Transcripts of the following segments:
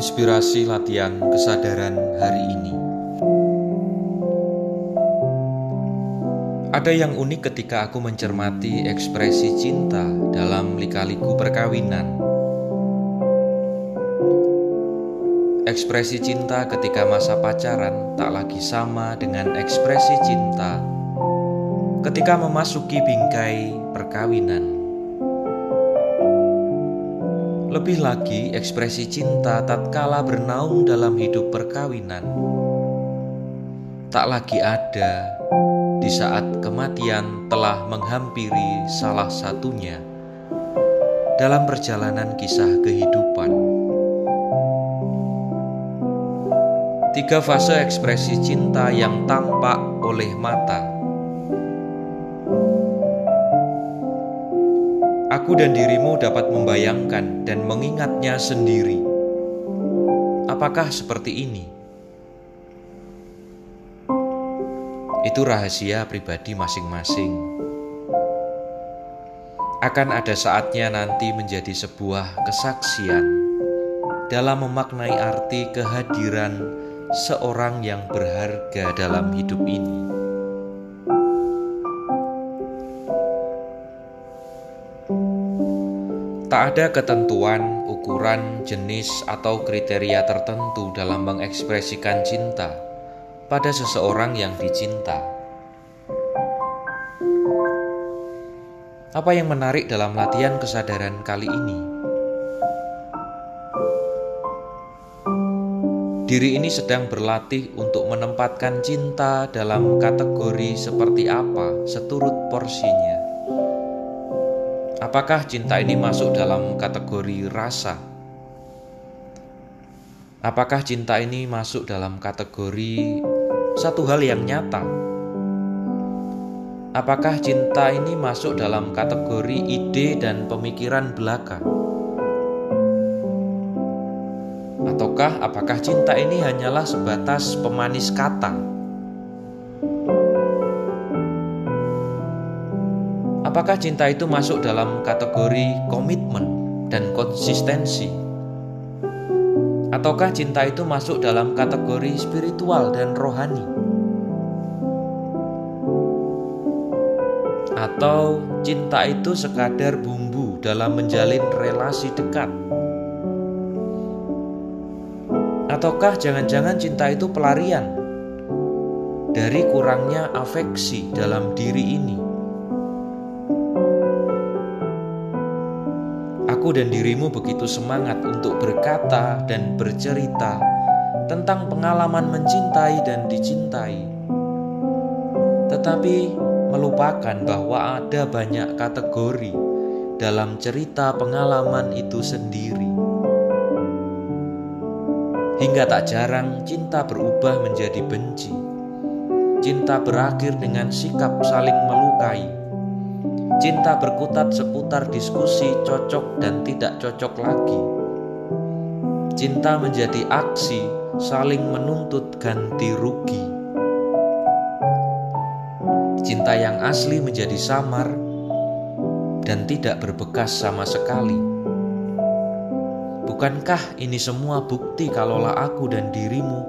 Inspirasi latihan kesadaran hari ini. Ada yang unik ketika aku mencermati ekspresi cinta dalam lika-liku perkawinan. Ekspresi cinta ketika masa pacaran tak lagi sama dengan ekspresi cinta ketika memasuki bingkai perkawinan. Lebih lagi, ekspresi cinta tatkala bernaung dalam hidup perkawinan tak lagi ada di saat kematian telah menghampiri salah satunya dalam perjalanan kisah kehidupan. Tiga fase ekspresi cinta yang tampak oleh mata Aku dan dirimu dapat membayangkan dan mengingatnya sendiri. Apakah seperti ini? Itu rahasia pribadi masing-masing. Akan ada saatnya nanti menjadi sebuah kesaksian dalam memaknai arti kehadiran seorang yang berharga dalam hidup ini. Tak ada ketentuan, ukuran, jenis, atau kriteria tertentu dalam mengekspresikan cinta pada seseorang yang dicinta. Apa yang menarik dalam latihan kesadaran kali ini? Diri ini sedang berlatih untuk menempatkan cinta dalam kategori seperti apa seturut porsinya. Apakah cinta ini masuk dalam kategori rasa? Apakah cinta ini masuk dalam kategori satu hal yang nyata? Apakah cinta ini masuk dalam kategori ide dan pemikiran belaka? Ataukah apakah cinta ini hanyalah sebatas pemanis kata? Apakah cinta itu masuk dalam kategori komitmen dan konsistensi? Ataukah cinta itu masuk dalam kategori spiritual dan rohani? Atau cinta itu sekadar bumbu dalam menjalin relasi dekat? Ataukah jangan-jangan cinta itu pelarian dari kurangnya afeksi dalam diri ini? Aku dan dirimu begitu semangat untuk berkata dan bercerita tentang pengalaman mencintai dan dicintai, tetapi melupakan bahwa ada banyak kategori dalam cerita pengalaman itu sendiri. Hingga tak jarang cinta berubah menjadi benci. Cinta berakhir dengan sikap saling melukai Cinta berkutat seputar diskusi cocok dan tidak cocok lagi. Cinta menjadi aksi saling menuntut ganti rugi. Cinta yang asli menjadi samar dan tidak berbekas sama sekali. Bukankah ini semua bukti kalaulah aku dan dirimu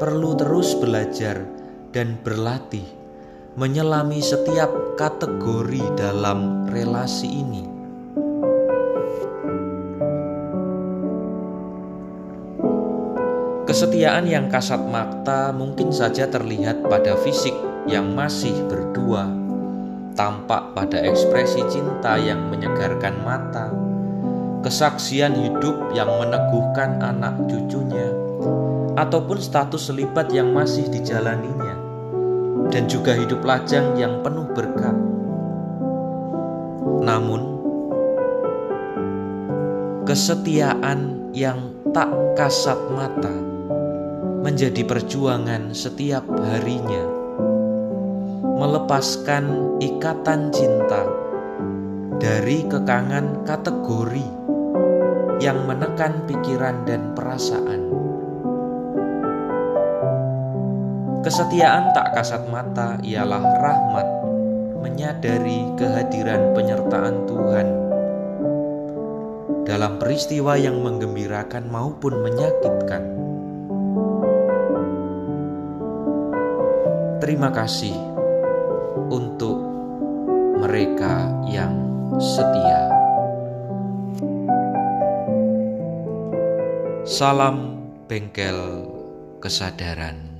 perlu terus belajar dan berlatih menyelami setiap kategori dalam relasi ini. Kesetiaan yang kasat mata mungkin saja terlihat pada fisik yang masih berdua, tampak pada ekspresi cinta yang menyegarkan mata, kesaksian hidup yang meneguhkan anak cucunya, ataupun status selibat yang masih dijalaninya dan juga hidup lajang yang penuh berkat. Namun, kesetiaan yang tak kasat mata menjadi perjuangan setiap harinya, melepaskan ikatan cinta dari kekangan kategori yang menekan pikiran dan perasaan. Kesetiaan tak kasat mata ialah rahmat, menyadari kehadiran penyertaan Tuhan. dalam peristiwa yang menggembirakan maupun menyakitkan. Terima kasih untuk mereka yang setia. Salam bengkel kesadaran.